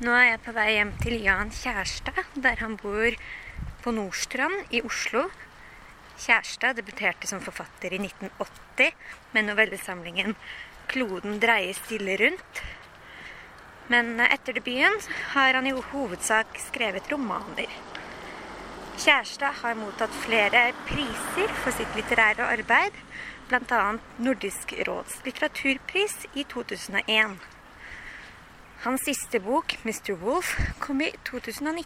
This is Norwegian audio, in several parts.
Nå er jeg på vei hjem til Jan Kjærstad, der han bor på Nordstrand i Oslo. Kjærstad debuterte som forfatter i 1980 med novellesamlingen 'Kloden dreier stille rundt'. Men etter debuten har han i hovedsak skrevet romaner. Kjærstad har mottatt flere priser for sitt litterære arbeid, bl.a. Nordisk råds litteraturpris i 2001. Hans siste bok, 'Mr. Wolf', kom i 2019.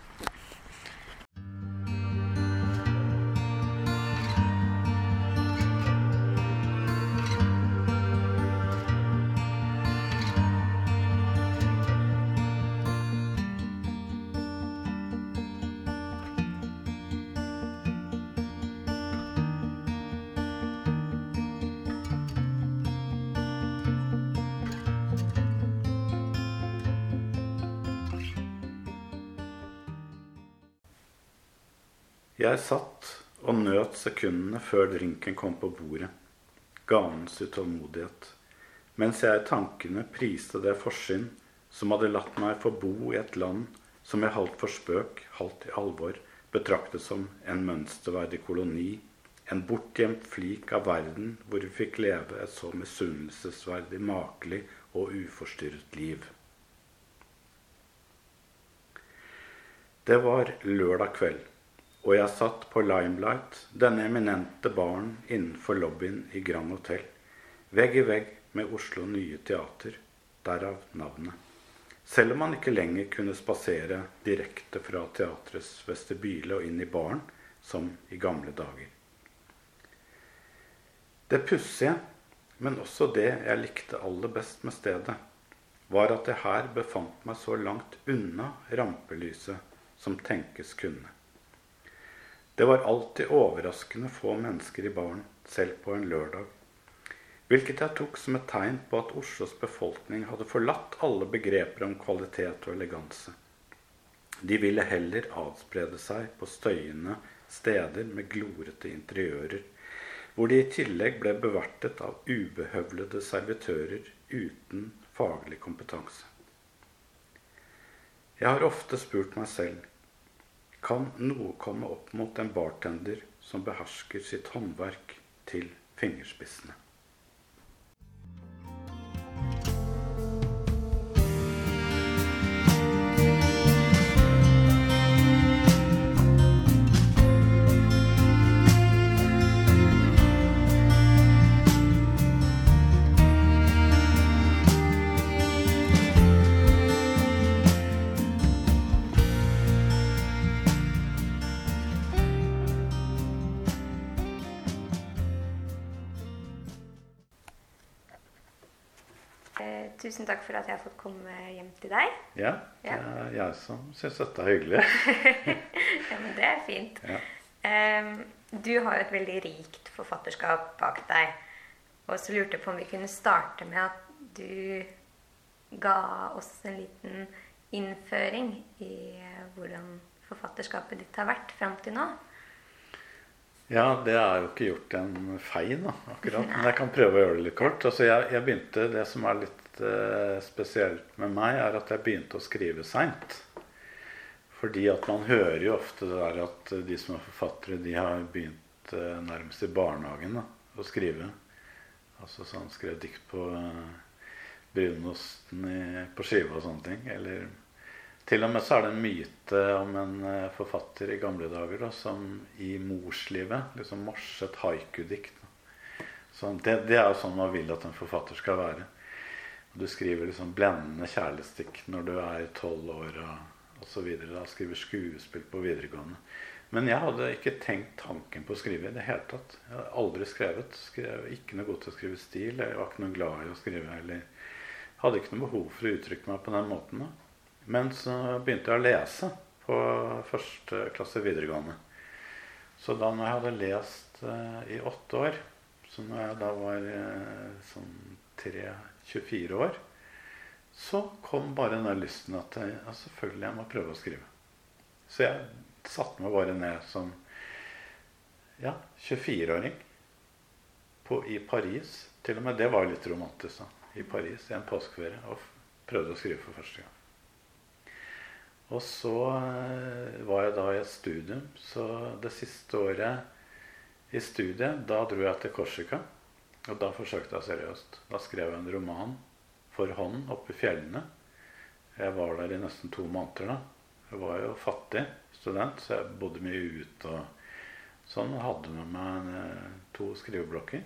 Jeg satt og nøt sekundene før drinken kom på bordet, ganens utålmodighet, mens jeg i tankene priste det forsyn som hadde latt meg få bo i et land som jeg halvt for spøk, halvt i alvor betraktet som en mønsterverdig koloni, en bortgjemt flik av verden hvor vi fikk leve et så misunnelsesverdig makelig og uforstyrret liv. Det var lørdag kveld og jeg satt på Limelight, denne eminente baren innenfor lobbyen i Grand Hotel, vegg i vegg med Oslo Nye Teater, derav navnet. Selv om man ikke lenger kunne spasere direkte fra teatrets vestibyle og inn i baren, som i gamle dager. Det pussige, men også det jeg likte aller best med stedet, var at jeg her befant meg så langt unna rampelyset som tenkes kunne. Det var alltid overraskende få mennesker i baren, selv på en lørdag. Hvilket jeg tok som et tegn på at Oslos befolkning hadde forlatt alle begreper om kvalitet og eleganse. De ville heller adsprede seg på støyende steder med glorete interiører, hvor de i tillegg ble bevertet av ubehøvlede servitører uten faglig kompetanse. Jeg har ofte spurt meg selv kan noe komme opp mot en bartender som behersker sitt håndverk til fingerspissene. Tusen takk for at jeg har fått komme hjem til deg. Ja, det Ja. er jeg som syns dette er hyggelig. Ja, men det er fint. Ja. Du har jo et veldig rikt forfatterskap bak deg. Og så lurte jeg på om vi kunne starte med at du ga oss en liten innføring i hvordan forfatterskapet ditt har vært fram til nå. Ja, det er jo ikke gjort en feil, da, akkurat. Men jeg kan prøve å gjøre det litt kort. Altså, jeg, jeg begynte, Det som er litt eh, spesielt med meg, er at jeg begynte å skrive seint. Fordi at man hører jo ofte det der at de som er forfattere, de har begynt eh, nærmest i barnehagen da, å skrive. Altså så han skrev dikt på eh, brunosten i, på skiva og sånne ting. Eller til og med så er det en myte om en eh, forfatter i gamle dager da, som i morslivet liksom morset haiku-dikt. Det, det er jo sånn man vil at en forfatter skal være. Du skriver liksom blendende kjærlighetsdikt når du er tolv år og osv. Skriver skuespill på videregående. Men jeg hadde ikke tenkt tanken på å skrive i det hele tatt. Jeg hadde aldri skrevet. Skrev ikke noe godt til å skrive stil. Jeg var ikke noe glad i å skrive. Eller hadde ikke noe behov for å uttrykke meg på den måten. da. Men så begynte jeg å lese på første klasse videregående. Så da når jeg hadde lest uh, i åtte år, så når jeg da var uh, sånn tre, 24 år, så kom bare den lysten at jeg, ja, selvfølgelig jeg må prøve å skrive. Så jeg satte meg bare ned som ja, 24-åring i Paris. Til og med det var litt romantisk. da, I Paris i en påskeferie. Og prøvde å skrive for første gang. Og så eh, var jeg da i et studium. Så det siste året i studiet, da dro jeg til Korsika. Og da forsøkte jeg seriøst. Da skrev jeg en roman for hånd oppe i fjellene. Jeg var der i nesten to måneder da. Jeg var jo fattig student, så jeg bodde mye ute og sånn. Og hadde med meg eh, to skriveblokker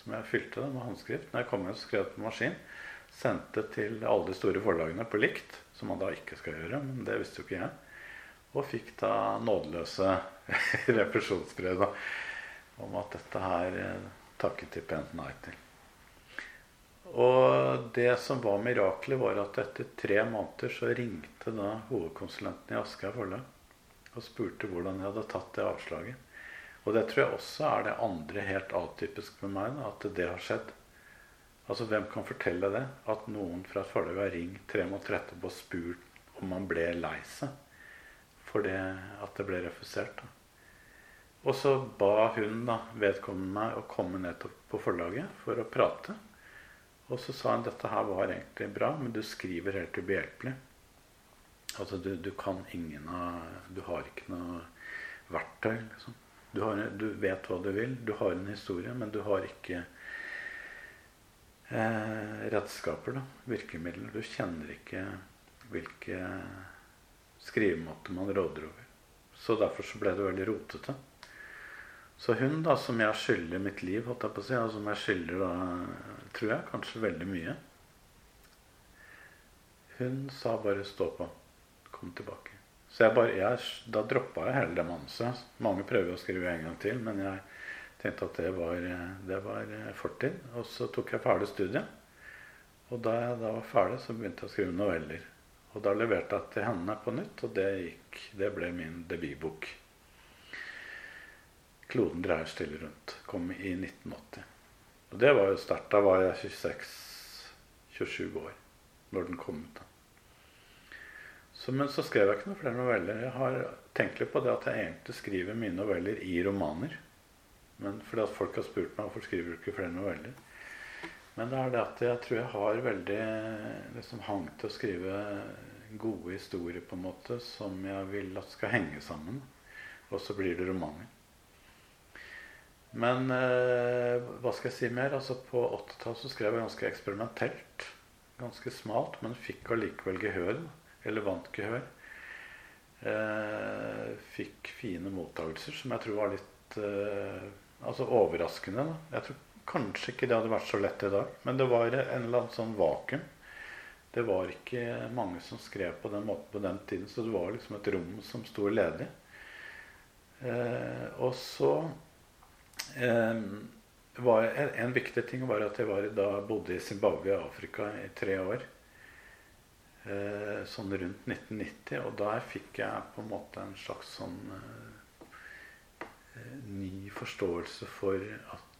som jeg fylte med håndskrift. Når jeg kom hjem, skrev jeg på maskin. Sendte til alle de store forlagene på likt, som man da ikke skal gjøre. Men det visste jo ikke jeg. Og fikk da nådeløse refusjonsbrev da, om at dette her eh, takket de pent nei til. Og det som var miraklet, var at etter tre måneder så ringte da hovedkonsulenten i Aschehoug forlag og spurte hvordan jeg hadde tatt det avslaget. Og det tror jeg også er det andre helt atypisk med meg, at det har skjedd. Altså Hvem kan fortelle det? At noen fra et forlag har ringt tre måneder etterpå og spurt om man ble lei seg for det at det ble refusert. da. Og så ba hun da, vedkommende meg å komme ned på forlaget for å prate. Og så sa hun dette her var egentlig bra, men du skriver helt ubehjelpelig. Altså du, du kan ingen av Du har ikke noe verktøy, liksom. Du, har, du, vet hva du vil, du har en historie, men du har ikke eh, redskaper, da, virkemidler. Du kjenner ikke hvilke skrivemåter man råder over. Så derfor så ble det veldig rotete. Så hun, da, som jeg skylder mitt liv, holdt jeg på å si, og som jeg skylder da, tror jeg, kanskje veldig mye Hun sa bare 'stå på'. Kom tilbake. Så jeg bare, jeg, da droppa jeg hele det manuset. Mange prøver å skrive en gang til, men jeg tenkte at det var, det var fortid. Og så tok jeg ferdig studiet. Og da jeg da var ferdig, så begynte jeg å skrive noveller. Og da leverte jeg til henne på nytt, og det, gikk, det ble min debutbok. 'Kloden dreier stille rundt' kom i 1980. Og det var jo sterkt. Da var jeg 26-27 år når den kom ut. Så, men så skrev jeg ikke noen flere noveller. Jeg har tenkt litt på det at jeg egentlig skriver mine noveller i romaner. Men fordi at folk har spurt meg hvorfor skriver du ikke flere noveller. Men det er det at jeg tror jeg har veldig liksom, hang til å skrive gode historier på en måte som jeg vil at skal henge sammen. Og så blir det romaner. Men eh, hva skal jeg si mer? Altså På 80-tallet skrev jeg ganske eksperimentelt. Ganske smalt, men fikk allikevel gehør. Eller vant gehør. Eh, fikk fine mottakelser som jeg tror var litt eh, altså overraskende. Da. Jeg tror kanskje ikke det hadde vært så lett i dag, men det var en eller annen sånn vakuum. Det var ikke mange som skrev på den måten på den tiden, så det var liksom et rom som sto ledig. Eh, og så var en, viktig ting var at jeg var, da bodde i Zimbabwe i Afrika i tre år eh, sånn rundt 1990. Og der fikk jeg på en måte en slags sånn eh, ny forståelse for at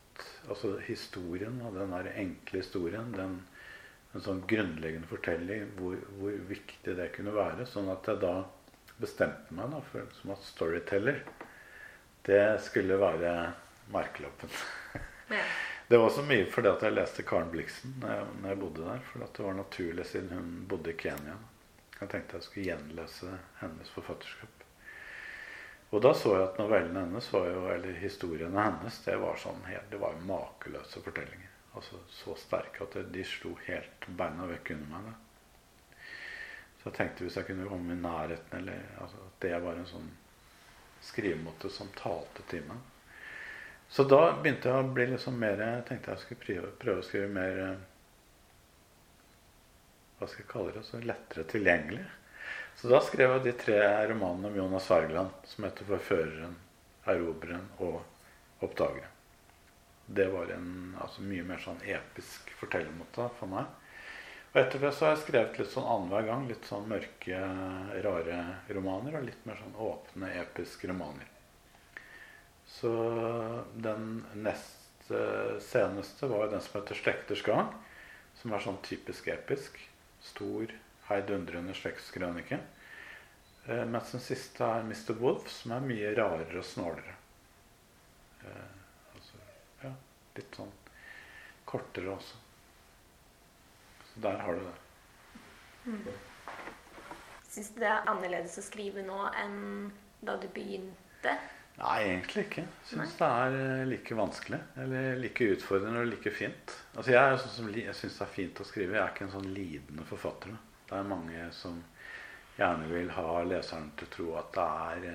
altså historien, og den der enkle historien, den, en sånn grunnleggende fortelling, hvor, hvor, viktig det kunne være. Sånn at jeg da bestemte meg da, for, som at storyteller, det skulle være merkelappen. Ja. Det var også mye fordi at jeg leste Karen Blixen når jeg, når jeg bodde der. For det var naturlig siden hun bodde i Kenya. Jeg tenkte jeg skulle gjenlese hennes forfatterskap. Og da så jeg at novellene hennes, var jo, eller historiene hennes, det var sånn helt, det var jo makeløse fortellinger. Altså Så sterke at de slo helt beina vekk under meg. Da. Så jeg tenkte hvis jeg kunne komme i nærheten, eller altså, at det var en sånn skrivemåte som talte til meg så da begynte jeg å bli liksom mer Jeg tenkte jeg skulle prøve, prøve å skrive mer eh, Hva skal jeg kalle det? Så lettere tilgjengelig. Så da skrev jeg de tre romanene om Jonas Wergeland, som heter 'Forføreren', 'Erobreren' og 'Oppdageren'. Det var en altså, mye mer sånn episk fortellermåte for meg. Og etter det så har jeg skrevet litt sånn annenhver gang. Litt sånn mørke, rare romaner og litt mer sånn åpne, episke romaner. Så den nest seneste var den som heter 'Slekters gang', som er sånn typisk episk. Stor, heidundrende slektskrønike. Eh, mens den siste er 'Mr. Wolf', som er mye rarere og snålere. Eh, altså, ja, litt sånn kortere også. Så der har du det. Mm. Syns du det er annerledes å skrive nå enn da du begynte? Nei, egentlig ikke. Syns det er eh, like vanskelig. Eller like utfordrende og like fint. Altså Jeg, sånn jeg syns det er fint å skrive. Jeg er ikke en sånn lidende forfatter. Det er mange som gjerne vil ha leseren til å tro at det er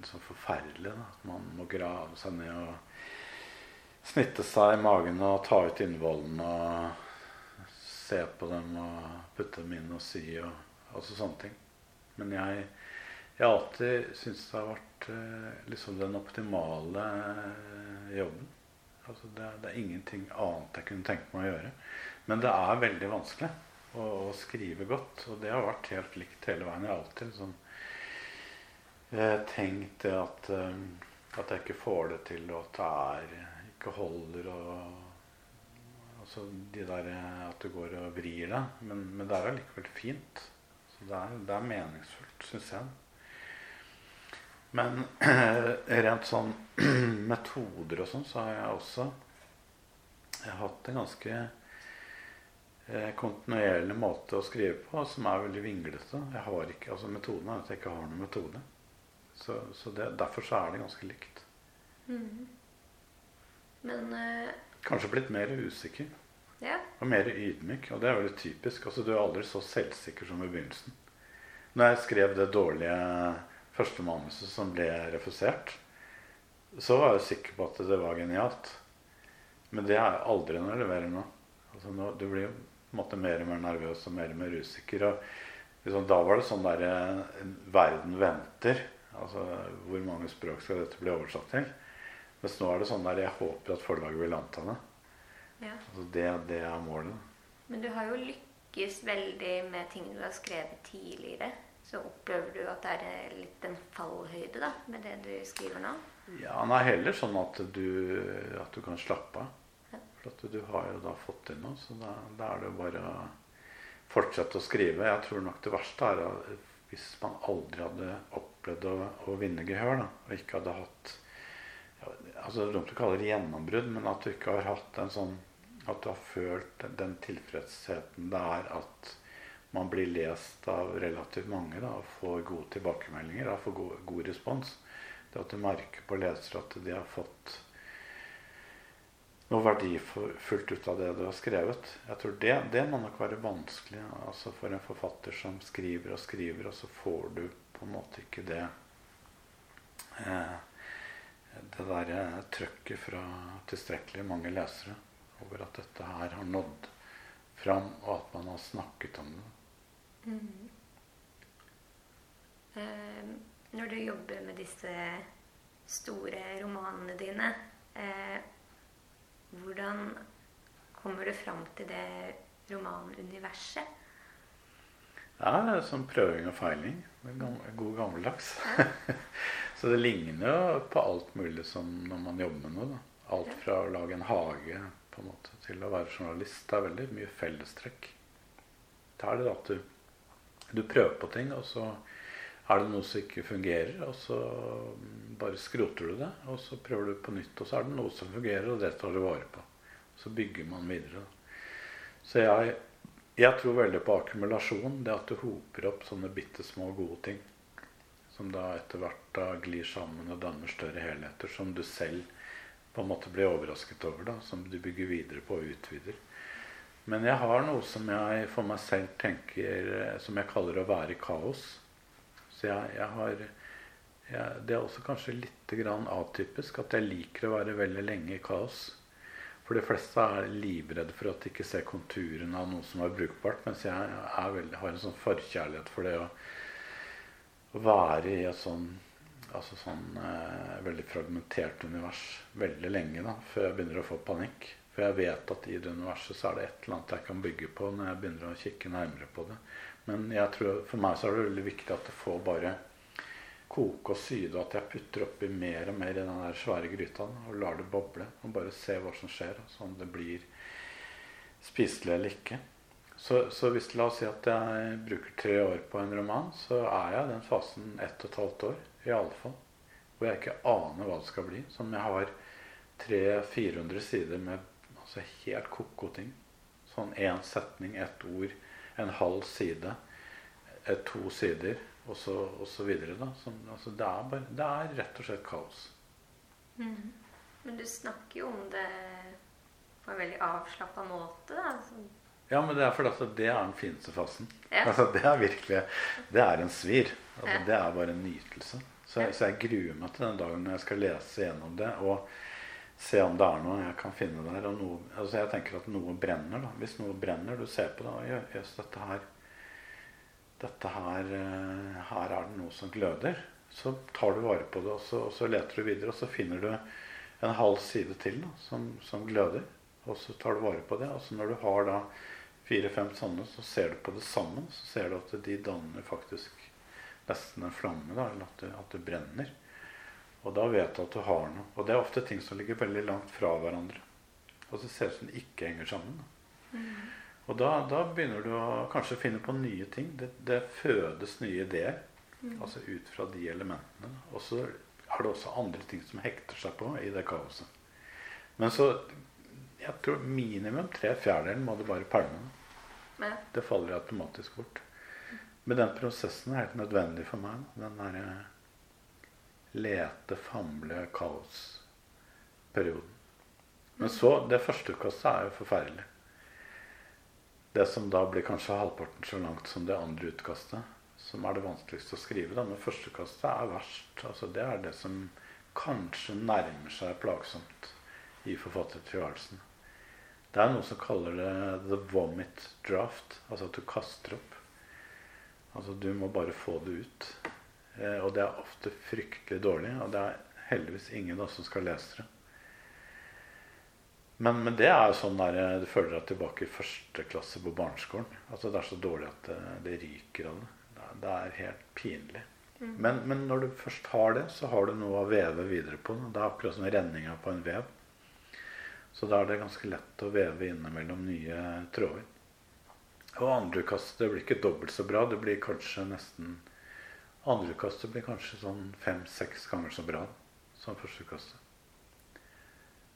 liksom forferdelig. Da. At man må grave seg ned og snitte seg i magen og ta ut innvollene og se på dem og putte dem inn og sy og altså sånne ting. Men jeg, jeg har alltid syntes det har vært eh, liksom den optimale eh, jobben. Altså det, det, er ingenting annet jeg kunne tenke meg å gjøre. Men det er veldig vanskelig å, å, skrive godt. Og det har vært helt likt hele veien. Jeg har alltid liksom, eh, tenkt det at, at jeg ikke får det til, og at det er, ikke holder. og altså de der At du går og vrir deg. Men, men det er allikevel fint. Så det er, det er meningsfullt, syns jeg. Men rent sånn metoder og sånn, så har jeg også jeg har hatt en ganske Eh, kontinuerlig måte å skrive på som er veldig vinglete. Jeg har ikke, altså Metoden er at jeg ikke har noen metode. Så, så det, derfor så er det ganske likt. Mm. Men uh, Kanskje blitt mer usikker. Ja. Og mer ydmyk. Og det er veldig typisk. Altså Du er aldri så selvsikker som i begynnelsen. Når jeg skrev det dårlige første manuset som ble refusert, så var jeg sikker på at det var genialt. Men det er jeg aldri når jeg leverer nå. Altså nå du blir jo måte mer og mer nervøs og mer og mer usikker. Og liksom, da var det sånn derre eh, Verden venter. Altså hvor mange språk skal dette bli oversatt til? Mens nå er det sånn der jeg håper at forlaget vil anta det. Ja. Altså, det, det er målet. Men du har jo lykkes veldig med ting du har skrevet tidligere. Så opplever du at det er litt en fallhøyde da, med det du skriver nå? Ja, nei, heller sånn at du, at du kan slappe av. For at du har jo da fått til noe, så da, da, er det jo bare å fortsette å skrive. Jeg tror nok det verste er at hvis man aldri hadde opplevd å, å vinne gehør, da, og ikke hadde hatt altså Dumt å kalle det gjennombrudd, men at du ikke har hatt en sånn At du har følt den tilfredsheten det er at man blir lest av relativt mange da, og får gode tilbakemeldinger, og får god, god respons. Det at du merker på lesere at de har fått noe verdifullt ut av det du har skrevet. Jeg tror Det, det må nok være vanskelig altså for en forfatter som skriver og skriver, og så får du på en måte ikke det eh, det derre trøkket fra tilstrekkelig mange lesere over at dette her har nådd fram, og at man har snakket om det. Mm. Eh, når du jobber med disse store romanene dine eh, hvordan kommer du fram til det romanuniverset? Ja, det sånn prøving og feiling. God gammeldags. Ja. så det ligner jo på alt mulig som når man jobber med noe. Da. Alt fra å lage en hage på en måte, til å være journalist. Det er veldig mye fellestrekk. Da er det at du, du prøver på ting, og så er det noe som ikke fungerer, og så bare skroter du det. Og så prøver du på nytt, og så er det noe som fungerer, og det tar du vare på. Så bygger man videre. Så jeg, jeg tror veldig på akkumulasjon. Det at du hoper opp sånne bitte små gode ting. Som da etter hvert da glir sammen og danner større helheter. Som du selv på en måte blir overrasket over. da, Som du bygger videre på og utvider. Men jeg har noe som jeg for meg selv tenker som jeg kaller å være i kaos. Så jeg, jeg har jeg, Det er også kanskje litt atypisk at jeg liker å være veldig lenge i kaos. For de fleste er livredde for at de ikke ser konturene av noe som er brukbart. Mens jeg veldig, har en sånn forkjærlighet for det å være i et sånn, altså sånn eh, veldig fragmentert univers veldig lenge da, før jeg begynner å få panikk. For jeg vet at i det universet så er det et eller annet jeg kan bygge på når jeg begynner å kikke nærmere på det. Men jeg tror, for meg så er det veldig viktig at det får bare koke og syde, og at jeg putter oppi mer og mer i den der svære gryta og lar det boble. Og bare se hva som skjer, altså om det blir spiselig eller ikke. Så, så, hvis la oss si at jeg bruker tre år på en roman, så er jeg i den fasen ett og et halvt år, i alle fall. Hvor jeg ikke aner hva det skal bli. Som jeg har 300-400 sider med altså helt ko-ko ting. Sånn én setning, ett ord en halv side eh, to sider, og så, og så videre. Da. Sånn, altså, det, er bare, det er rett og slett kaos. Mm. Men du snakker jo om det på en veldig avslappa måte. Da. Så Ja, men det er fordi altså, det er den fineste fasen. Ja. Altså, det er virkelig Det er en svir. Altså, Ja. Det er bare en nytelse. Så, så jeg gruer meg til den dagen når jeg skal lese gjennom det og se om det er noe jeg kan finne der. Noe, altså jeg tenker at noe brenner. da Hvis noe brenner, du ser på det og jøss, dette her dette her, eh, her er det noe som gløder. Så tar du vare på det, og så, og så leter du videre, og så finner du en halv side til da, som, som gløder. Og så tar du vare på det. Og så når du har da fire-fem sånne, så ser du på det sammen. Så ser du at de danner faktisk nesten en flamme, da, eller at det, at det brenner. Og da vet du at du har noe. Og det er ofte ting som ligger veldig langt fra hverandre. Og så ser det ut som de ikke henger sammen. Mm. Og da, da begynner du å kanskje finne på nye ting. Det, det fødes nye ideer. Altså ut fra de elementene. Og så har det også andre ting som hekter seg på i det kaoset. Men så jeg tror minimum tre fjerdedeler må du bare pælme. ja. Det faller automatisk bort. Men den prosessen er helt nødvendig for meg. Den derre lete, famle, kaosperioden. Men så Det første utkastet er jo forferdelig. Det som da blir kanskje halvparten så langt som det andre utkastet, som er det vanskeligste å skrive. Da. Men førsteutkastet er verst. Altså, det er det som kanskje nærmer seg plagsomt i forfattertilværelsen. Det er noe som kaller det 'the vomit draft'. Altså at du kaster opp. Altså Du må bare få det ut. Eh, og det er ofte fryktelig dårlig. Og det er heldigvis ingen som skal lese det. Men, men det er jo sånn der eh, du føler deg tilbake i første klasse på barneskolen. Altså Det er så dårlig at det, det ryker av det. Det er, helt pinlig. Men, men når du først har det, så har du noe å veve videre på. Det er akkurat som renninga på en vev. Så da er det ganske lett å veve innimellom nye tråder. Og andreutkastet blir ikke dobbelt så bra. Det blir kanskje nesten Andreutkastet blir kanskje sånn fem-seks ganger så bra som første kastet.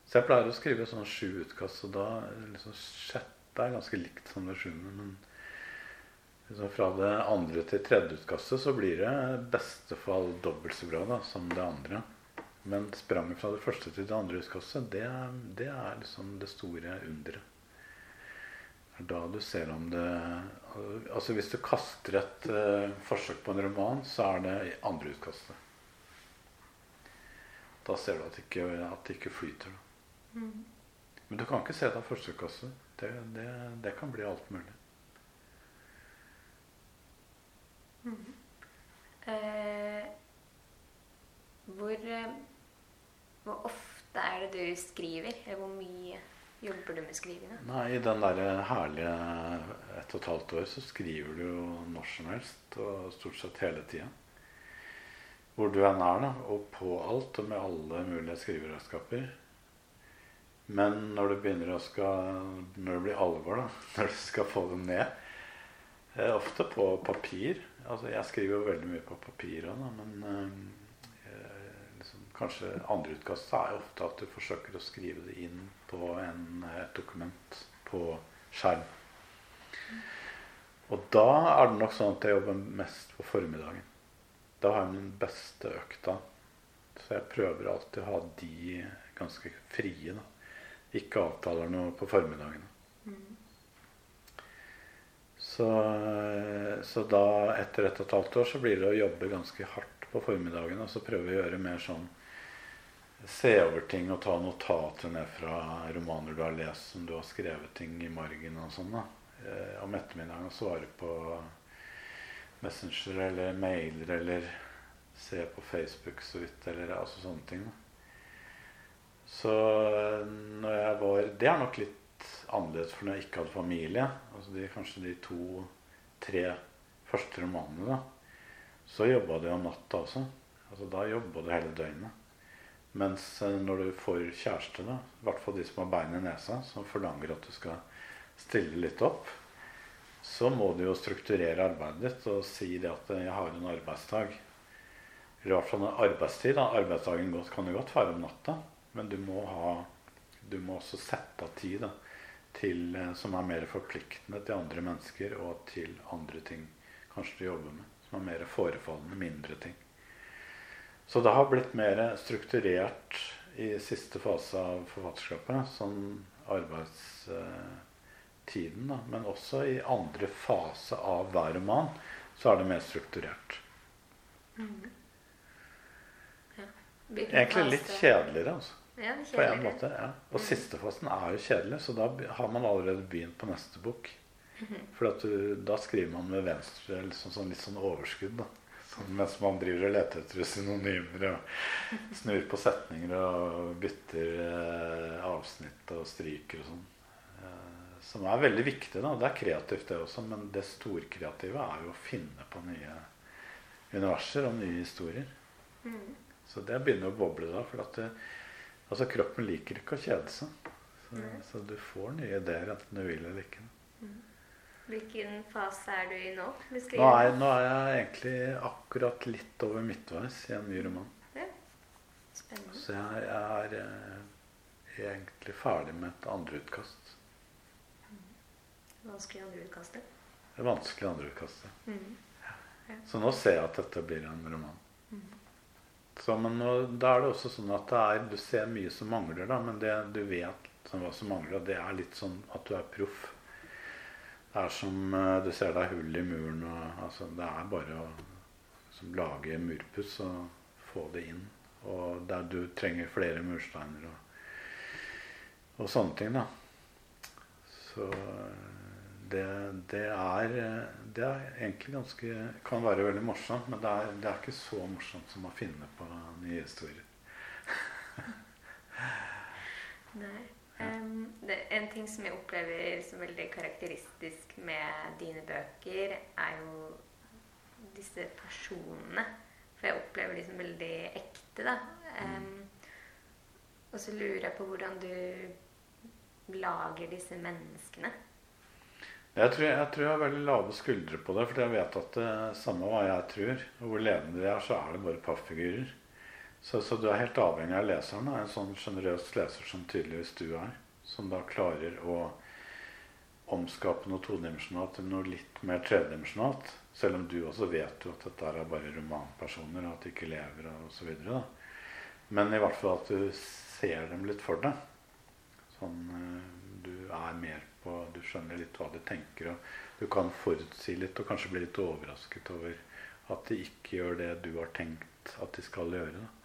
Så jeg pleier å skrive sånn sju utkast, og da liksom sjette er ganske likt som det sjuende. Men liksom fra det andre til tredje utkastet så blir det i beste fall dobbelt så bra da, som det andre. Men spranget fra det første til det andre utkastet, det, det er liksom det store underet. Det er da du ser om det Altså Hvis du kaster et uh, forsøk på en roman, så er det andre utkastet. Da ser du at det ikke, at det ikke flyter. Mm. Men du kan ikke se det av første utkastet. Det, det, det kan bli alt mulig. Eh, hvor, eh, hvor ofte er det du skriver? Eller hvor mye jobber du med skrivinga? Nei, I den der herlige ett og et halvt år så skriver du jo når som helst, og stort sett hele tida. Hvor du enn er, da, og på alt, og med alle mulige skriveredskaper. Men når du begynner å skal Når det blir alvor, da, når du skal få dem ned eh, Ofte på papir. Altså, jeg skriver jo veldig mye på papir òg, men eh, kanskje andreutkastet er jo ofte at du forsøker å skrive det inn på en, et dokument på skjerm. Og da er det nok sånn at jeg jobber mest på formiddagen. Da har jeg min beste økta. Så jeg prøver alltid å ha de ganske frie. da. Ikke avtaler noe på formiddagen. Så, så da, etter et og et halvt år, så blir det å jobbe ganske hardt på formiddagen. Og så prøve å gjøre mer sånn Se over ting og ta notater ned fra romaner du har lest, som du har skrevet ting i margen og sånn. da. Eh, om ettermiddagen og svare på Messenger eller mailer eller se på Facebook så vidt, eller altså sånne ting. da. Så når jeg var Det er nok litt annerledes for når jeg ikke hadde familie. Altså de, kanskje de to-tre første romanene, da. Så jobba du om natta også. Altså Da jobba du hele døgnet. Mens eh, når du får kjæreste, i hvert fall de som har bein i nesa, som forlanger at du skal stille litt opp, så må du jo strukturere arbeidet ditt og si det at eh, jeg har en arbeidsdag. I hvert fall en arbeidstid. Da. Arbeidsdagen kan jo godt være om natta, men du må, ha, du må også sette av tid da, til, eh, som er mer forpliktende til andre mennesker og til andre ting. kanskje du jobber med. Som er mer forefallende, mindre ting. Så det har blitt mer strukturert i siste fase av forfatterskapet, sånn arbeidstiden. Da. Men også i andre fase av hver roman så er det mer strukturert. Mm. Ja. Egentlig litt kjedeligere, altså. Ja, På en måte, ja. Og Mm. siste fasen er jo kjedelig, så da har man allerede begynt på neste bok. For du, da skriver man med venstre liksom sånn, litt sånn overskudd. da. Mens man driver og leter etter synonymer og snur på setninger og bytter eh, avsnitt og stryker og sånn. Eh, som er veldig viktig. da. Det er kreativt, det også, men det storkreative er jo å finne på nye universer og nye historier. Mm. Så det begynner å boble da. For det, altså kroppen liker ikke å kjede seg. Så, så du får nye ideer enten du vil eller ikke. Hvilken fase er du i nå? Nå er, nå er jeg egentlig akkurat litt over midtveis i en ny roman. Ja. Spennende. Så jeg, jeg er eh, egentlig ferdig med et andreutkast. Vanskelig andreutkastet. Det er vanskelig andreutkastet. Mm. Så nå ser jeg at dette blir en roman. Så, men nå, da er det også sånn at det er, du ser mye som mangler, da, men det du vet som hva som mangler, det er litt sånn at du er proff. Er som eh, du ser det er hull i muren. Og, altså, det er bare å som, lage murpuss og få det inn. Og der du trenger flere mursteiner og, og sånne ting, da. Så eh, det, det, er, eh, det er egentlig ganske Kan være veldig morsomt, men det er, det er ikke så morsomt som å finne på nye historier. Nei. Em, det, en ting som jeg opplever som veldig karakteristisk med dine bøker, er jo disse personene. For jeg opplever de som veldig ekte, da. Um, og så lurer jeg på hvordan du lager disse menneskene. Jeg tror jeg, tror jeg har veldig lave skuldre på det, for jeg vet at det, samme hva jeg tror, og hvor levende de er, så er det bare pappfigurer. Så, så du er helt avhengig av leseren. da, En sånn sjenerøs leser som tydeligvis du er. Som da klarer å omskape noe todimensjonalt til noe litt mer tredimensjonalt. Selv om du også vet jo at dette er bare romanpersoner, og at de ikke lever osv. Men i hvert fall at du ser dem litt for deg. Sånn, eh, du er mer på Du skjønner litt hva de tenker, og du kan forutsi litt og kanskje bli litt overrasket over at de ikke gjør det du har tenkt at de skal gjøre. Da.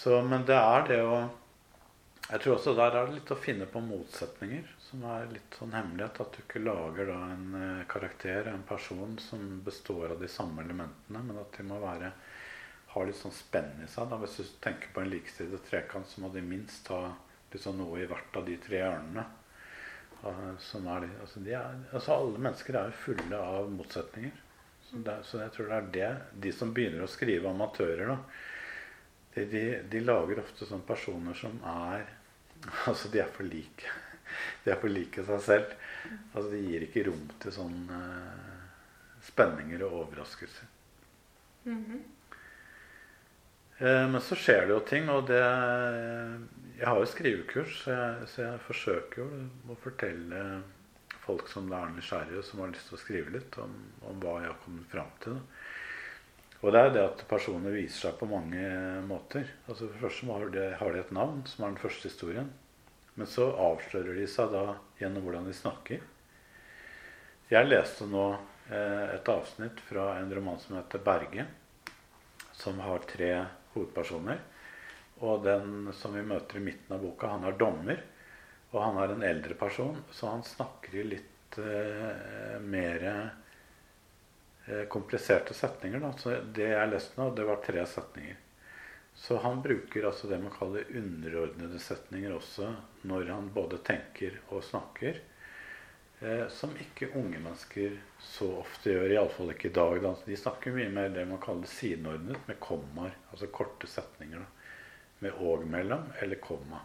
Så, men det er det å Jeg tror også der er det litt å finne på motsetninger, som er litt sånn hemmelighet. At du ikke lager da en eh, karakter, en person, som består av de samme elementene, men at de må være ha litt sånn spenn i seg. Da. Hvis du tenker på en likestilt trekant, så må de minst ha sånn noe i hvert av de tre hjørnene. Uh, som er altså, de er, altså alle mennesker er jo fulle av motsetninger. Så, det, så jeg tror det er det De som begynner å skrive amatører, da, de, de, de lager ofte sånne personer som er Altså, de er for like. De er for like seg selv. Altså, de gir ikke rom til sånne uh, spenninger og overraskelser. Mm -hmm. uh, Men så skjer det jo ting, og det Jeg har jo skrivekurs, så jeg, så jeg forsøker jo å fortelle folk som er nysgjerrige, som har lyst til å skrive litt, om, om hva jeg har kommet fram til. da. Og det er det at personer viser seg på mange måter. Altså For det første har de, et navn, som er den første historien. Men så avslører de seg da gjennom hvordan de snakker. Jeg leste nå eh, et avsnitt fra en roman som heter 'Berge', som har tre hovedpersoner. Og den som vi møter i midten av boka, han er dommer. Og han er en eldre person, så han snakker litt eh, mer kompliserte setninger. Da. Så det jeg leste nå, det var tre setninger. Så han bruker altså det man kaller underordnede setninger også når han både tenker og snakker. Eh, som ikke unge mennesker så ofte gjør, iallfall ikke i dag. Da. De snakker mye mer det man kaller sideordnet, med kommaer. Altså korte setninger. Da. Med og mellom, eller komma.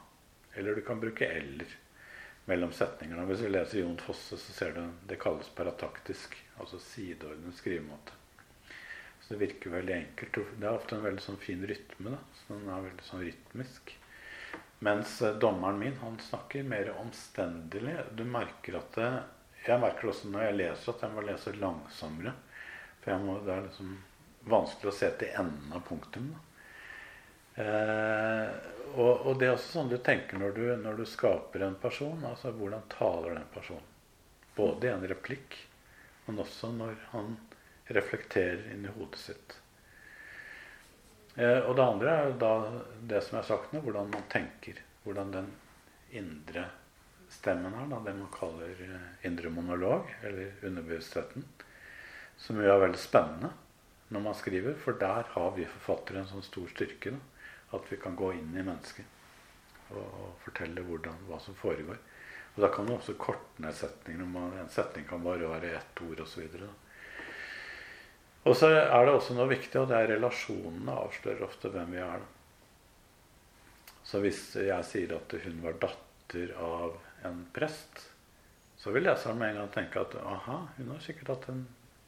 Eller du kan bruke eller mellom setningene. Hvis du leser Jon Fosse, så ser du det kalles parataktisk. Altså sideordnet skrivemåte. Så det virker veldig enkelt. Det er ofte en veldig sånn fin rytme. da, så Den er veldig sånn rytmisk. Mens eh, dommeren min han snakker mer omstendelig. Du merker at det, jeg merker også når jeg leser, at jeg må lese langsommere. For må, det er liksom vanskelig å se til enden av punktum. Eh, og, og, det er også sånn du tenker når du, når du skaper en person. altså Hvordan taler den personen? Både i en replikk, men også når han reflekterer inni hodet sitt. Eh, og det andre er da det som jeg har sagt nå, hvordan man tenker. Hvordan den indre stemmen her, da, det man kaller eh, indre monolog, eller underbevisstheten, som jo er veldig spennende når man skriver, for der har vi forfattere en sånn stor styrke. Da, at vi kan gå inn i mennesket og, og fortelle hvordan, hva som foregår. Og Da kan man også korte ned setninger. En setning kan bare være ett ord osv. Og så er det også noe viktig, og det er relasjonene avslører ofte hvem vi er. Så hvis jeg sier at hun var datter av en prest, så vil leseren med en gang tenke at aha, hun har sikkert hatt en,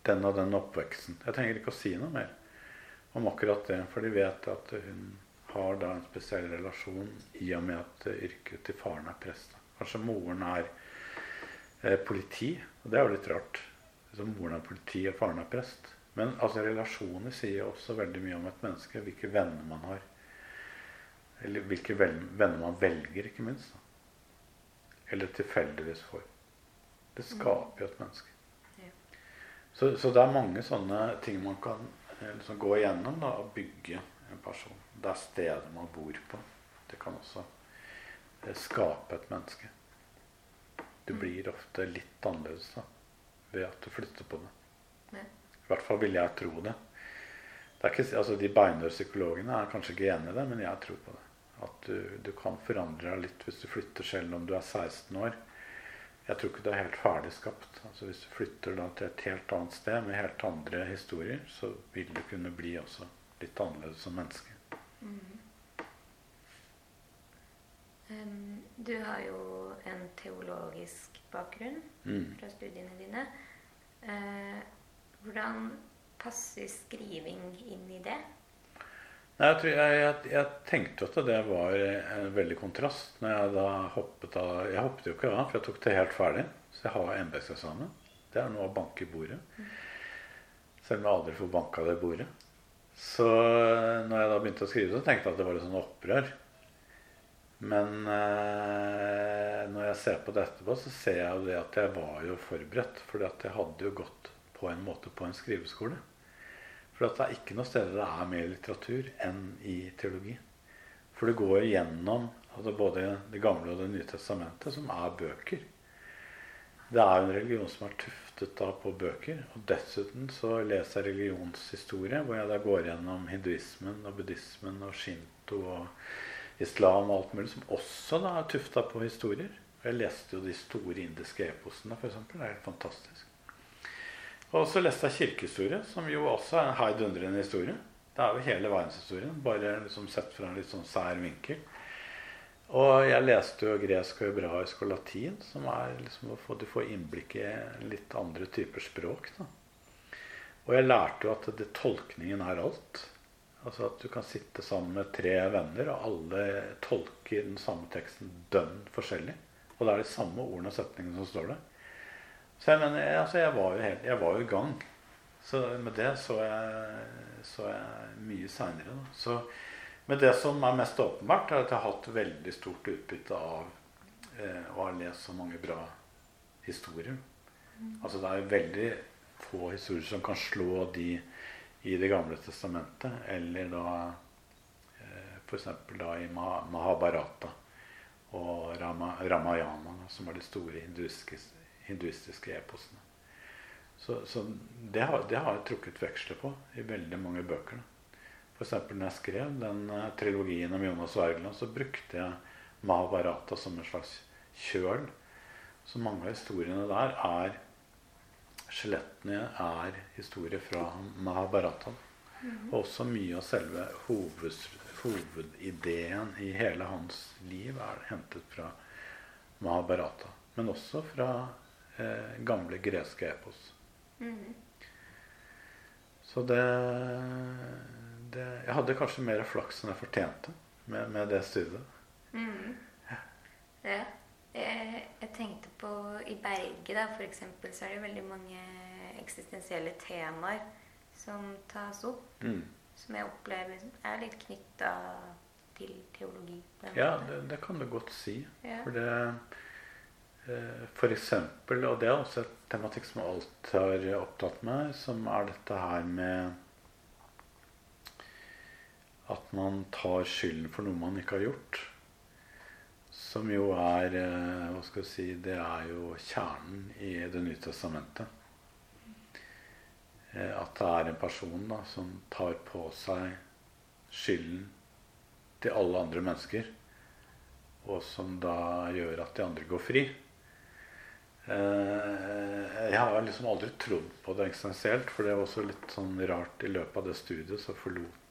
den og den oppveksten. Jeg trenger ikke å si noe mer om akkurat det, for de vet at hun har da en spesiell relasjon i og med at yrket til faren er prest. Kanskje moren er eh, politi. og Det er jo litt rart. Så moren er politi og faren er prest. Men altså, relasjoner sier også veldig mye om et menneske. Hvilke venner man har. Eller hvilke venner man velger, ikke minst. Da eller tilfeldigvis får. Det skaper jo et menneske. Så, så, det er mange sånne ting man kan eh, liksom gå igjennom da, og bygge en person. Det er stedet man bor på. Det kan også eh, skape et menneske. Du mm. blir ofte litt annerledes da, ved at du flytter på det. I hvert fall vil jeg tro det. det ikke, altså, de beinhøye psykologene er kanskje ikke enig i det, men jeg tror på det. At du, du, kan forandre deg litt hvis du flytter selv om du er 16 år. Jeg tror ikke du er helt ferdig skapt. Altså Hvis du flytter til et helt annet sted med helt andre historier, så vil du kunne bli også litt annerledes som menneske. Mm. Um, du har jo en teologisk bakgrunn mm. fra studiene dine. Uh, hvordan passer skriving inn i det? Nei, jeg, jeg, jeg, jeg, tenkte at det var en veldig kontrast. når Jeg da hoppet av Jeg hoppet jo ikke av, for jeg tok det helt ferdig. Så jeg har embetseksamen. Det er noe å banke i bordet. Selv om jeg aldri får banka det bordet. Så når jeg da begynte å skrive, så tenkte jeg at det var litt sånn opprør. Men eh, når jeg ser på det etterpå, så ser jeg jo det at jeg var jo forberedt. For jeg hadde jo gått på en måte på en skriveskole. For det er ikke noe sted det er mer litteratur enn i teologi. For det går gjennom altså både Det gamle og Det nye testamentet, som er bøker. Det er jo en religion som er tuftet da på bøker. Og dessuten så leser jeg religionshistorie, hvor jeg da går gjennom hinduismen og buddhismen og shinto og islam og alt mulig, som også da er tufta på historier. Jeg leste jo de store indiske eposene, f.eks. Det er helt fantastisk. Og så leste jeg kirkehistorie, som jo også er en heidundrende historie. Det er jo hele verdenshistorien, bare liksom sett fra en litt sånn sær vinkel. Og jeg leste jo gresk og hebraisk og latin, som er liksom å få, du får innblikk i litt andre typer språk. Da. Og jeg lærte jo at det, tolkningen er alt. Altså at du kan sitte sammen med tre venner, og alle tolker den samme teksten dønn forskjellig. Og det er de samme ordene og setningene som står der. Så jeg, mener, altså, jeg, var jo helt, jeg var jo i gang. Så med det så jeg, så jeg mye seinere. Men det som er mest åpenbart, er at jeg har hatt veldig stort utbytte av eh, å ha lest så mange bra historier. Mm. Altså det er veldig få historier som kan slå de i Det gamle testamentet, eller da eh, f.eks. da i Mahabharata og Rama, Ramayana, som er de store hinduiske hinduistiske eposene. Så, så det, har, det, har, jeg trukket veksler på i veldig mange bøker. F.eks. når jeg skrev den uh, trilogien om Jonas Wergeland, så brukte jeg Mahabharata som en slags kjøl. Så mange av historiene der er Skjelettene er historier fra Mahabharata. -hmm. Og også mye av selve hoved, hovedideen i hele hans liv er hentet fra Mahabharata. Men også fra eh, gamle greske epos. Mm. Så det, det, Jeg hadde kanskje mer flaks enn jeg fortjente med, med det studiet. Mm. Ja. ja. Jeg, jeg, tenkte på i Berge, da, for eksempel, så er det veldig mange eksistensielle temaer som tas opp. Mm. Som jeg opplever er litt knytta til teologi. Ja, det, det kan du godt si. Ja. For det eh, For eksempel, og det er også et tematikk som alt har opptatt meg, som er dette her med at man tar skylden for noe man ikke har gjort. Som jo er eh, Hva skal jeg si Det er jo kjernen i Det nye testamentet. Eh, At det er en person da, som tar på seg skylden til alle andre mennesker. Og som da gjør at de andre går fri. Eh, Jeg har liksom aldri trodd på det eksistensielt, for det var også litt sånn rart i løpet av det studiet så forlot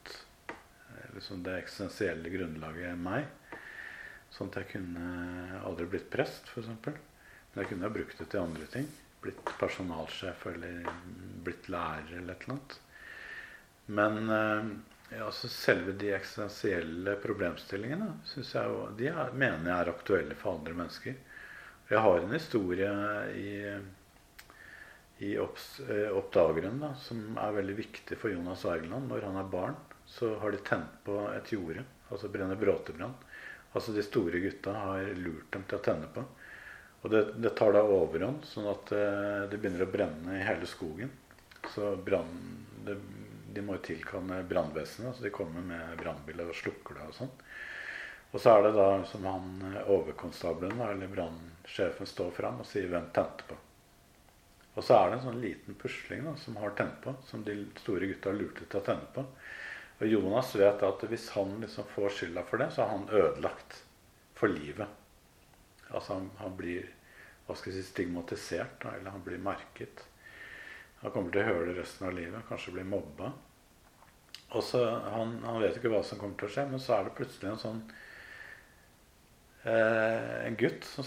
liksom det eksistensielle grunnlaget meg. Sånn at jeg kunne aldri blitt prest, f.eks. Men jeg kunne ha brukt det til andre ting. Blitt personalsjef eller blitt lærer eller et eller annet. Men eh, ja, altså selve de eksistensielle problemstillingene jeg de er, mener jeg er aktuelle for andre mennesker. Jeg har en historie i, i opps, eh, Oppdageren da, som er veldig viktig for Jonas Wergeland. Når han er barn, så har de tent på et jorde, altså brenner bråtebrann. Altså de store gutta har lurt dem til å tenne på. Og det, det tar da overhånd, sånn at eh, det begynner å brenne i hele skogen. Så brann, de må jo tilkalle brannvesenet, så de kommer med brannbiler og slukker det og sånn. Og så er det da som han eh, overkonstabelen eller brannsjefen står fram og sier 'hvem tente på'? Og så er det en sånn liten pusling da, som har tent på, som de store gutta lurte til å tenne på. Og Jonas vet at hvis han liksom får skylda for det, så er han ødelagt for livet. Altså han, han blir hva skal jeg si, stigmatisert, eller han blir merket. Han kommer til å høre det resten av livet, kanskje bli mobba. Og så, han, han vet ikke hva som kommer til å skje, men så er det plutselig en sånn eh, En gutt som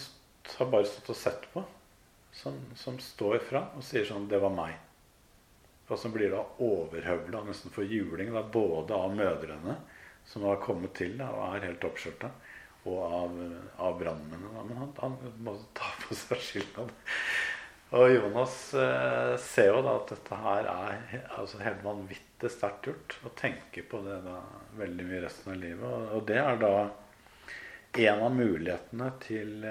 har bare stått og sett på, som, som står ifra og sier sånn 'Det var meg'. Og som blir da overhøvla nesten for juling, da, både av mødrene som har kommet til da, og er helt oppskjørta, og av, av brannmennene. Men han, han må ta på seg skylda. Og Jonas eh, ser jo da at dette her er altså helt vanvittig sterkt gjort. Å tenke på det da veldig mye resten av livet. Og, og det er da en av mulighetene til,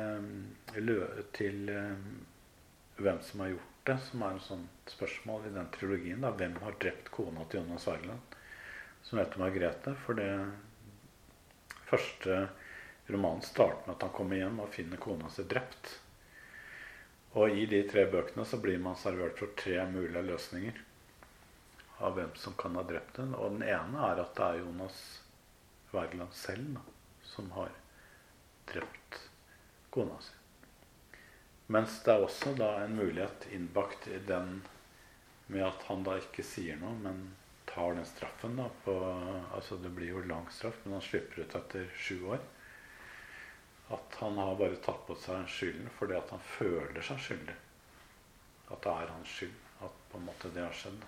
til, til eh, hvem som har gjort det, som er et sånt spørsmål i den trilogien. Da. Hvem har drept kona til Jonas Wergeland? Som heter Margrethe. For det første romanen starter med at han kommer hjem og finner kona si drept. Og i de tre bøkene så blir man servert for tre mulige løsninger av hvem som kan ha drept den. Og den ene er at det er Jonas Wergeland selv da, som har drept kona si. Mens det er også da en mulighet innbakt i den med at han da ikke sier noe, men tar den straffen da på Altså det blir jo lang straff, men han slipper ut etter sju år. At han har bare tatt på seg skylden fordi at han føler seg skyldig. At det er hans skyld at på en måte det har skjedd.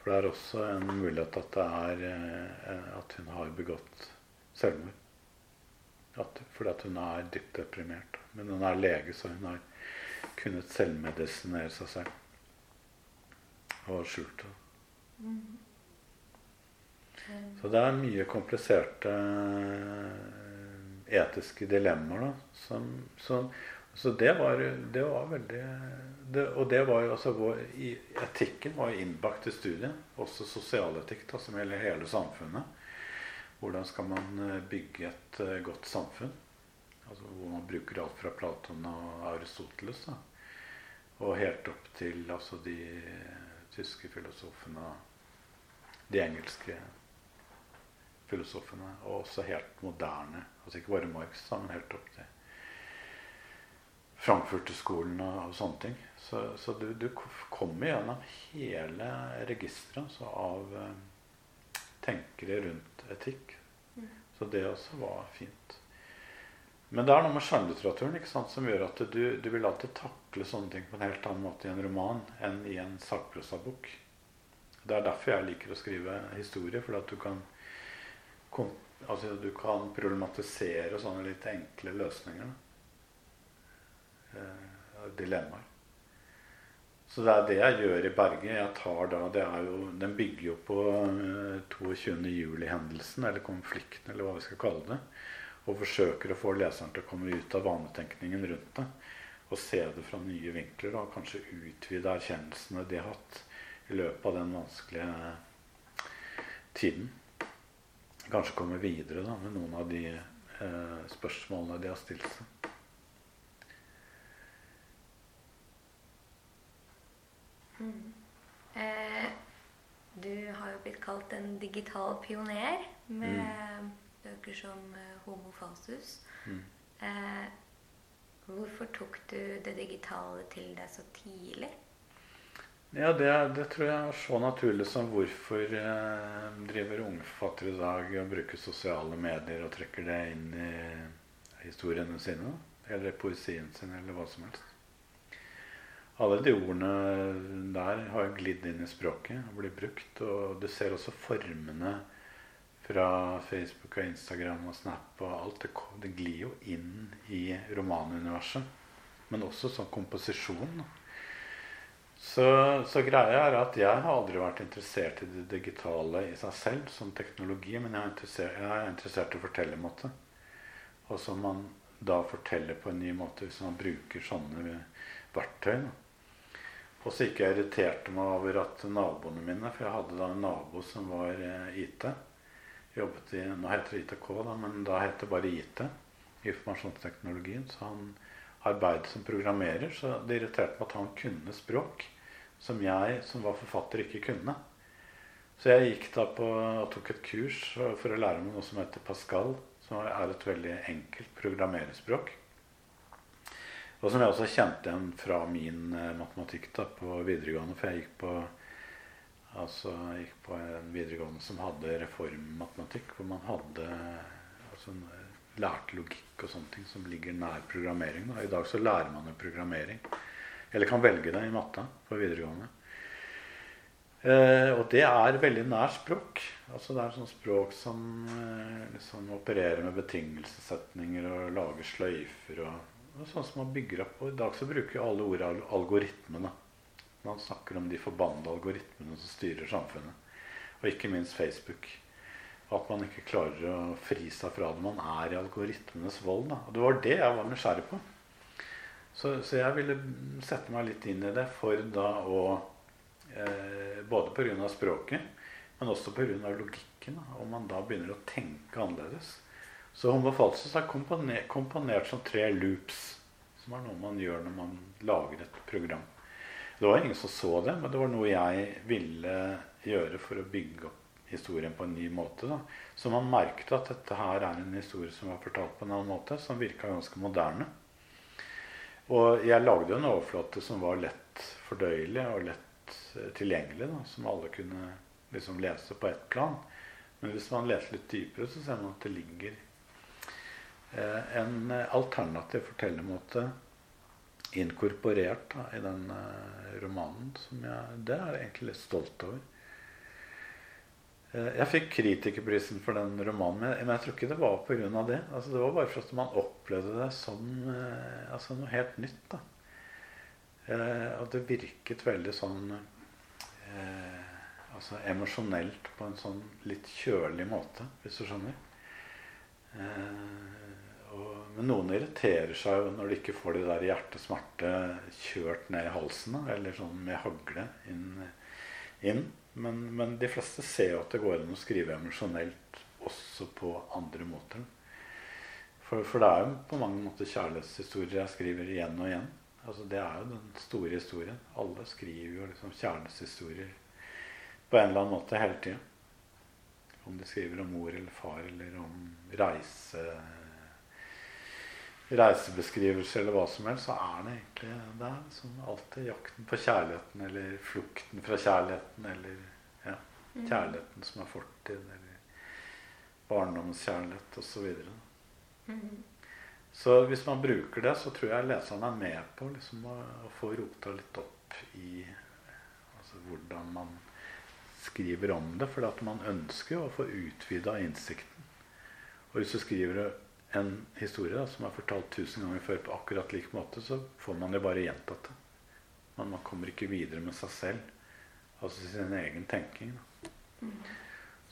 For det er også en mulighet at det er eh, at hun har begått selvmord. At, fordi at hun er dypt deprimert. Men hun er lege, så hun har kunnet selvmedisinere seg selv. Og skjult det. Så det er mye kompliserte eh, etiske dilemmaer. Da, som, som, så det var, det var veldig det, Og det var jo altså vår, i, Etikken var jo innbakt i studiet. Også sosialetikk, da, som gjelder hele samfunnet. Hvordan skal man eh, bygge et eh, godt samfunn? Altså, hvor man bruker alt fra Platon og Aristoteles. Da, og helt opp til altså, de tyske filosofene, de engelske filosofene, og også helt moderne. Altså ikke bare Marx, men helt opp til Frankfurterskolen og, og sånne ting. Så, så du, du kommer gjennom hele registeret altså, av eh, tenkere rundt etikk. Så det også var fint. Men det er noe med skjønnlitteraturen som gjør at du, du vil alltid takle sånne ting på en helt annen måte i en roman enn i en sakprosabok. Det er derfor jeg liker å skrive historie. For at du kan, altså du kan problematisere sånne litt enkle løsninger. eh, dilemmaer. Så det er det jeg gjør i Berge. Jeg tar da, det er jo, Den bygger jo på eh, 22. juli-hendelsen, eller konflikten, eller hva vi skal kalle det. Og forsøker å få leseren til å komme ut av vanetenkningen rundt det. Og se det fra nye vinkler. Og kanskje utvide erkjennelsene de har hatt i løpet av den vanskelige tiden. Kanskje komme videre da, med noen av de eh, spørsmålene de har stilt seg. Mm. Eh, du har jo blitt kalt en digital pioner med mm. bøker som eh, Homo falsus. Mm. Eh, hvorfor tok du det digitale til deg så tidlig? Ja, det, det, tror jeg er så naturlig som hvorfor eh, driver unge forfattere i dag og bruker sosiale medier og trekker det inn i historiene sine. Eller poesien sin, eller hva som helst alle de ordene der har glidd inn i språket og blir brukt. Og du ser også formene fra Facebook og Instagram og Snap og alt. Det, det glir jo inn i romanuniverset. Men også sånn komposisjon. Så, så, greia er at jeg har aldri vært interessert i det digitale i seg selv som teknologi, men jeg er interessert, jeg er interessert i å fortelle måte. Og som man da forteller på en ny måte hvis man bruker sånne verktøy. Da. Og så ikke jeg irriterte meg over at naboene mine For jeg hadde da en nabo som var eh, IT. Jobbet i, Nå heter det ITK, da, men da het det bare IT. Informasjonsteknologien. Så han arbeidet som programmerer. Så det irriterte meg at han kunne språk som jeg som var forfatter, ikke kunne. Så jeg gikk da på og tok et kurs for å lære meg noe som heter Pascal. Som er et veldig enkelt programmerespråk. Og som jeg også kjente igjen fra min eh, matematikk da, på videregående. For jeg gikk på, altså, jeg gikk på en videregående som hadde reformmatematikk. Hvor man hadde altså, lærte logikk og sånne ting som ligger nær programmering. Da. I dag så lærer man jo programmering. Eller kan velge det i matta på videregående. Eh, og det er veldig nær språk. Altså Det er sånn språk som eh, liksom opererer med betingelsessetninger og lager sløyfer. og sånn som man bygger opp. Og I dag så bruker alle ordet algoritmene. Man snakker om de forbannede algoritmene som styrer samfunnet. Og ikke minst Facebook. At man ikke klarer å fri seg fra det. Man er i algoritmenes vold. Da. Og det var det jeg var nysgjerrig på. Så, så jeg ville sette meg litt inn i det for da å eh, Både pga. språket, men også pga. logikken. Da. Om man da begynner å tenke annerledes. Så homofalsis er komponert, komponert, som tre loops. Som er noe man gjør når man lager et program. Det var ingen som så det, men det var noe jeg ville gjøre for å bygge opp historien på en ny måte. Da. Så man merket at dette her er en historie som var fortalt på en annen måte, som virka ganske moderne. Og jeg lagde en overflate som var lett fordøyelig og lett eh, tilgjengelig. Da, som alle kunne liksom lese på ett plan. Men hvis man leser litt dypere, så ser man at det ligger en alternativ fortellermåte inkorporert da, i den uh, romanen. Som jeg, det er jeg egentlig litt stolt over. Jeg fikk kritikerprisen for den romanen, men, jeg tror ikke det var pga. det. Altså, det var bare for at man opplevde det som altså noe helt nytt. da. og det virket veldig sånn altså emosjonelt på en sånn litt kjølig måte, hvis du skjønner. Og, men noen irriterer seg jo når de ikke får de der hjertesmerte kjørt ned i halsen. Eller sånn med hagle inn. inn. Men, men, de fleste ser jo at det går an å skrive emosjonelt også på andre måter. For, for, det er jo på mange måter kjærlighetshistorier jeg skriver igjen og igjen. Altså Det er jo den store historien. Alle skriver jo liksom kjærlighetshistorier på en eller annen måte hele tida. Om de skriver om mor eller far eller om reise reisebeskrivelse eller hva som helst, så er det egentlig der. er liksom alltid jakten på kjærligheten eller flukten fra kjærligheten eller ja, mm. kjærligheten som er fortid, eller barndomskjærlighet osv. Så, mm. så hvis man bruker det, så tror jeg leseren er med på liksom, å, å, få rota litt opp i altså, hvordan man skriver om det. For man ønsker jo å få utvida innsikten. Og hvis du skriver en historie da, som er fortalt tusen ganger før på akkurat lik måte, så får man jo bare gjentatt det. Men man kommer ikke videre med seg selv, altså sin egen tenking. Da.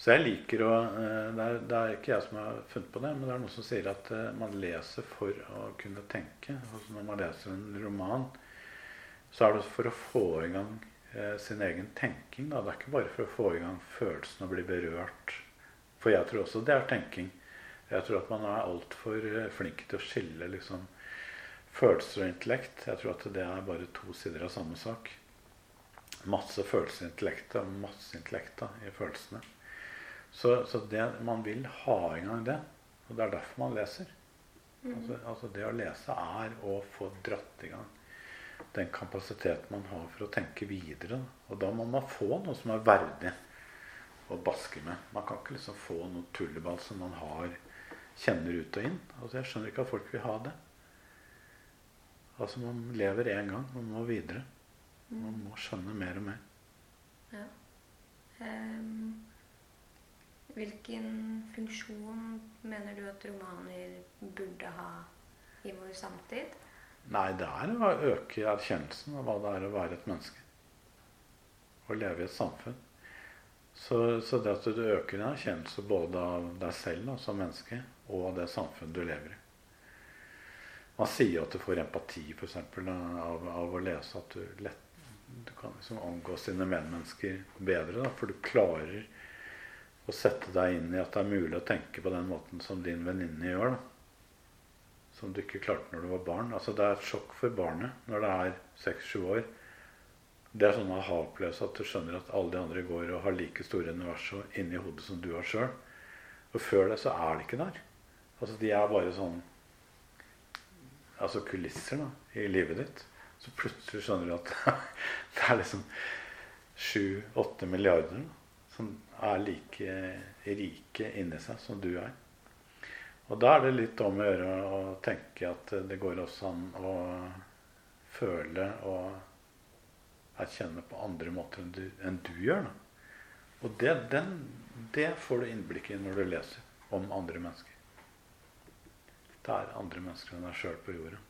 Så jeg liker å eh, det er, det er ikke jeg som har funnet på det, men det er noen som sier at eh, man leser for å kunne tenke. Altså når man leser en roman, så er det for å få i gang eh, sin egen tenking. Da. Det er ikke bare for å få i gang følelsen og bli berørt. For jeg tror også det er tenking. Jeg tror at man er altfor eh, flink til å skille liksom, følelser og intellekt. Jeg tror at det er bare to sider av samme sak. Masse følelser i intellektet og masse intellekt i følelsene. Så, så det, man vil ha i gang det. Og det er derfor man leser. Altså, altså det å lese er å få dratt i gang den kapasiteten man har for å tenke videre. Og da må man få noe som er verdig å baske med. Man kan ikke liksom få noe tulleball som man har, kjenner ut og inn. Altså Jeg skjønner ikke at folk vil ha det. Altså Man lever én gang. Man må videre. Man må skjønne mer og mer. Ja. Um, hvilken funksjon mener du at romaner burde ha i vår samtid? Nei, det er å øke erkjennelsen av hva det er å være et menneske. Å leve i et samfunn. Så, så det at du øker en erkjennelse både av deg selv og som menneske og det samfunnet du lever i. Man sier jo at du får empati for eksempel, av, av å lese. At du, lett, du kan liksom omgås dine medmennesker bedre. Da, for du klarer å sette deg inn i at det er mulig å tenke på den måten som din venninne gjør. da som du ikke klarte når du var barn. Altså Det er et sjokk for barnet når det er seks-sju år. Det er sånn aha-opplevelse at du skjønner at alle de andre går og har like store universer inni hodet som du har sjøl. Og før det så er det ikke der. Altså De er bare sånn altså kulisser da, i livet ditt. Så plutselig skjønner du at det er liksom sju-åtte milliarder som er like rike inni seg som du er. Og da er det litt om å gjøre å tenke at det går også an å føle og erkjenne på andre måter enn du, enn du gjør. Da. Og det, den, det, får du innblikk i når du leser om andre mennesker. Det er andre mennesker enn deg sjøl på jorda.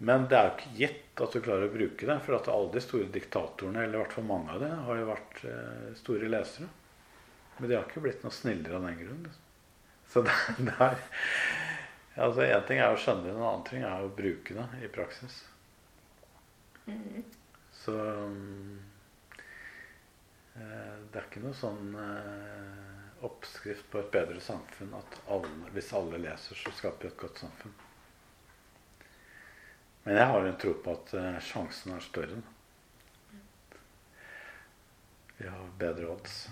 Men det er jo ikke gitt at du klarer å bruke det. For at alle de store diktatorene, eller i hvert fall mange av dem, har jo vært eh, store lesere. Men de har ikke blitt noe snillere av den grunn. Liksom. Så det, det er Altså Én ting er å skjønne det, en annen ting er å bruke det i praksis. Mm. Så eh, det er ikke noe sånn eh, oppskrift på et bedre samfunn at alle, hvis alle leser, så skaper vi et godt samfunn. Men jeg har en tro på at eh, sjansen er større. Vi har bedre odds.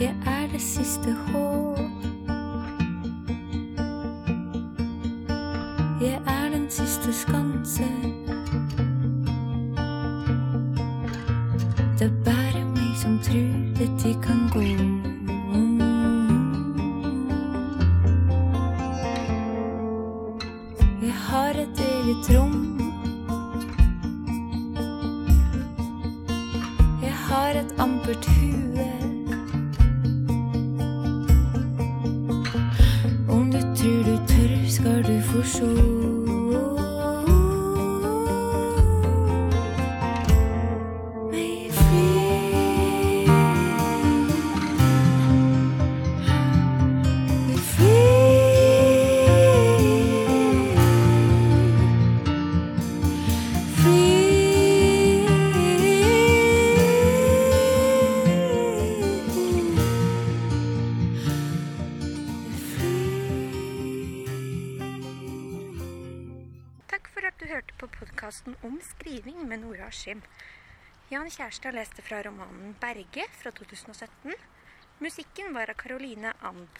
Jeg er det siste håp. Siste med Jan Kjærstad leste fra romanen 'Berge' fra 2017. Musikken var av Caroline Amb.